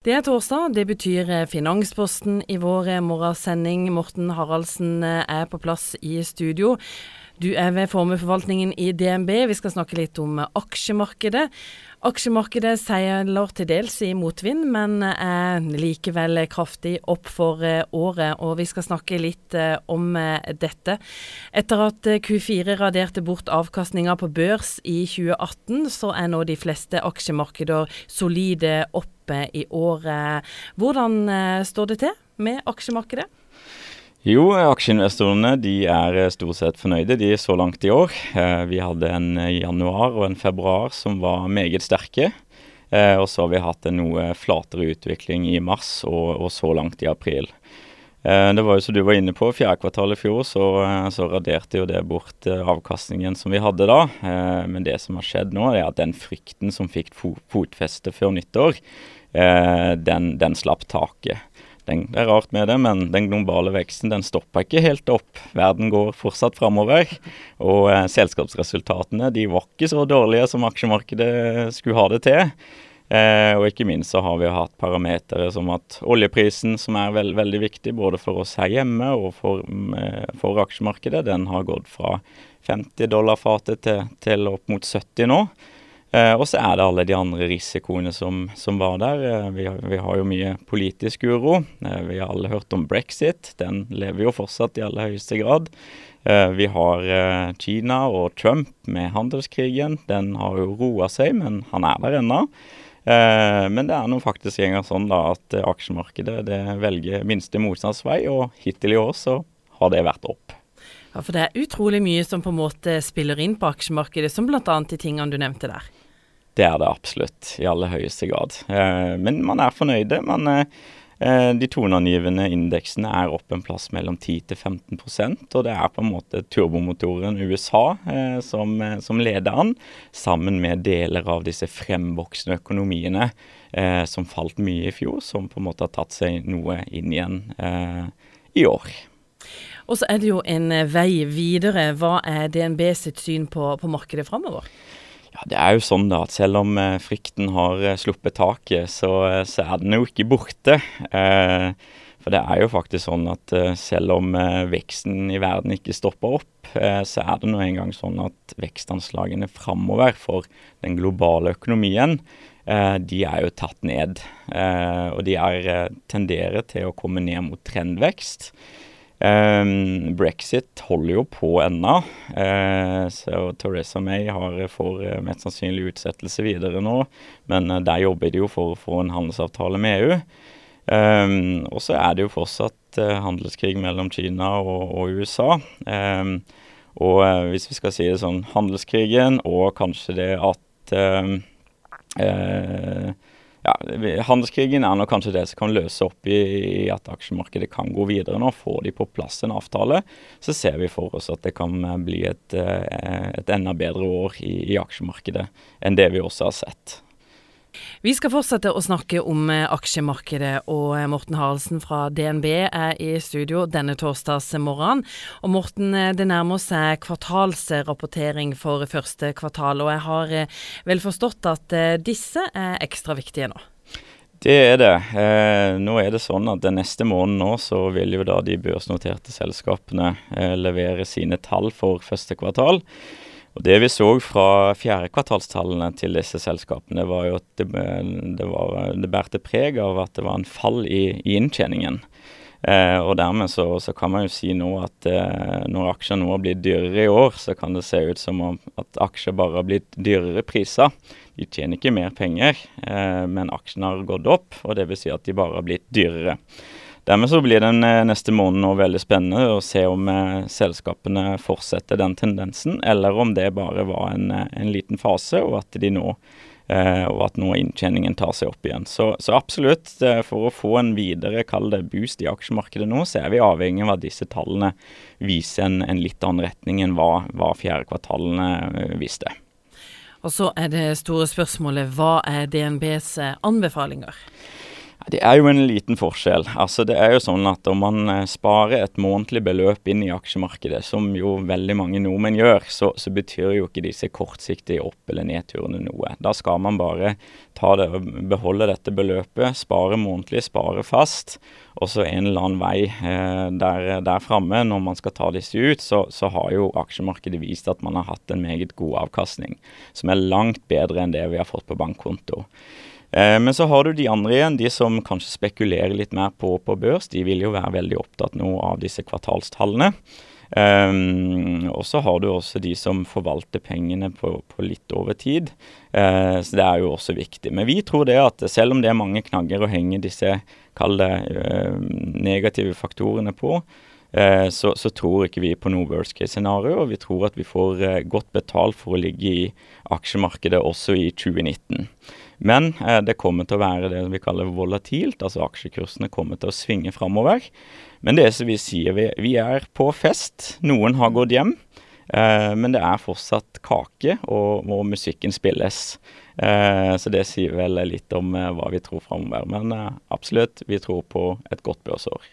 Det er torsdag, det betyr eh, Finansposten i vår morgensending. Morten Haraldsen eh, er på plass i studio. Du er ved formueforvaltningen i DNB. Vi skal snakke litt om aksjemarkedet. Aksjemarkedet seiler til dels i motvind, men er likevel kraftig opp for året. Og vi skal snakke litt om dette. Etter at Q4 raderte bort avkastninga på børs i 2018, så er nå de fleste aksjemarkeder solide oppe i året. Hvordan eh, står det til med aksjemarkedet? Jo, aksjeinvestorene de er eh, stort sett fornøyde de er så langt i år. Eh, vi hadde en januar og en februar som var meget sterke. Og så har vi hatt en noe flatere utvikling i mars og, og så langt i april. Det var jo som du var inne på, fjerde kvartal i fjor så, så, raderte jo det bort avkastningen som vi hadde da. Men det som har skjedd nå, er at den frykten som fikk fotfeste før nyttår, eh, den, den, slapp taket. Den, det er rart med det, men den globale veksten den stopper ikke helt opp. Verden går fortsatt framover. Og eh, selskapsresultatene de var ikke så dårlige som aksjemarkedet skulle ha det til. Eh, og ikke minst så har vi hatt parametere som at oljeprisen, som er veld, veldig viktig både for oss her hjemme og for, eh, for aksjemarkedet, den har gått fra 50 dollar fatet til, til opp mot 70 nå. Eh, og så er det alle de andre risikoene som, som var der. Eh, vi, vi, har jo mye politisk uro. Eh, vi har alle hørt om brexit. Den lever jo fortsatt i aller høyeste grad. Eh, vi har eh, Kina og Trump med handelskrigen. Den har jo roa seg, men han er der ennå. Eh, men det er noen faktisk engang sånn da at aksjemarkedet det velger minste motstandsvei, og hittil i år så har det vært opp. Ja, For det er utrolig mye som på en måte spiller inn på aksjemarkedet, som bl.a. de tingene du nevnte der. Det er det absolutt, i aller høyeste grad. Eh, men man er fornøyde. Man, eh, de toneangivende indeksene er opp en plass mellom 10 til 15% og det er på en måte turbomotoren USA eh, som, som, leder an, sammen med deler av disse fremvoksende økonomiene som falt mye i fjor, som på en måte har tatt seg noe inn igjen i år. Og så er det jo en vei videre. Hva er DNB sitt syn på, på markedet framover? Ja, Det er jo sånn da at selv om eh, frykten har eh, sluppet taket, så, eh, så, er den jo ikke borte. Eh, for det er jo faktisk sånn at eh, selv om eh, veksten i verden ikke stopper opp, så er det nå engang sånn at vekstanslagene framover for den globale økonomien, de er jo tatt ned. og de er, tenderer til å komme ned mot trendvekst. Um, Brexit holder jo på ennå, uh, så Teresa May har får uh, mest sannsynlig utsettelse videre nå. Men uh, der jobber de jo for å få en handelsavtale med EU. Um, og så er det jo fortsatt handelskrig mellom Kina og, og USA. Um, og hvis vi skal si det sånn, handelskrigen og kanskje det at ja, Handelskrigen er nok kanskje det som kan løse opp i, at aksjemarkedet kan gå videre nå. Får de på plass en avtale, så ser vi for oss at det kan eh, bli et, eh, et enda bedre år i, i aksjemarkedet enn det vi også har sett. Vi skal fortsette å snakke om eh, aksjemarkedet, og eh, Morten Haraldsen fra DNB er i studio denne torsdagsmorgenen. Og Morten, eh, det nærmer seg kvartalsrapportering for første kvartal, og jeg har vel forstått at disse er ekstra viktige nå? Det er det. Eh, nå er det sånn at den neste måneden nå så vil jo da de børsnoterte selskapene eh, levere sine tall for første kvartal. Og Det vi så fra fjerdekvartalstallene til disse selskapene, var jo at det, det, var, det bærte preg av at det var en fall i, i inntjeningen. Eh, og dermed så, så, kan man jo si nå at eh, når aksjer nå har blitt dyrere i år, så kan det se ut som om at aksjer bare har blitt dyrere priser. De tjener ikke mer penger, eh, men aksjene har gått opp, og det vil si at de bare har blitt dyrere. Dermed så blir den eh, neste måneden veldig spennende å se om eh, selskapene fortsetter den tendensen, eller om det bare var en, eh, en liten fase, og at de nå og at nå inntjeningen tar seg opp igjen. Så, så absolutt, for å få en videre, kall det boost i aksjemarkedet nå, så er vi avhengig av at disse tallene viser en, en litt annen retning enn hva, hva fjerde kvartalene viste. Og så er det store spørsmålet, hva er DNBs anbefalinger? Det er jo en liten forskjell. Altså Det er jo sånn at om man eh, sparer et månedlig beløp inn i aksjemarkedet, som jo veldig mange nordmenn gjør, så, så betyr jo ikke disse kortsiktige opp- eller nedturene noe. Da skal man bare det beholde dette beløpet, spare månedlig, spare fast. Og så en eller annen vei eh, der, der framme, når man skal ta disse ut, så, så har jo aksjemarkedet vist at man har hatt en meget god avkastning, som er langt bedre enn det vi har fått på bankkonto. Eh, men så har du de andre igjen, de som kanskje spekulerer litt mer på, på børs. De vil jo være veldig opptatt nå av disse kvartalstallene. Um, og så har du også de som forvalter pengene på, på litt over tid. Uh, så det er jo også viktig. Men vi tror det at selv om det er mange knagger å henge disse kalde, uh, negative faktorene på, så, så, tror ikke vi på noe worst case-scenario. Og vi tror at vi får godt betalt for å ligge i aksjemarkedet også i 2019. Men eh, det kommer til å være det vi kaller volatilt, altså aksjekursene kommer til å svinge framover. Men det som vi sier, vi, vi er på fest. Noen har gått hjem. Eh, men det er fortsatt kake, og, og musikken spilles. Eh, så det sier vel litt om eh, hva vi tror framover. Men eh, absolutt, vi tror på et godt børsår.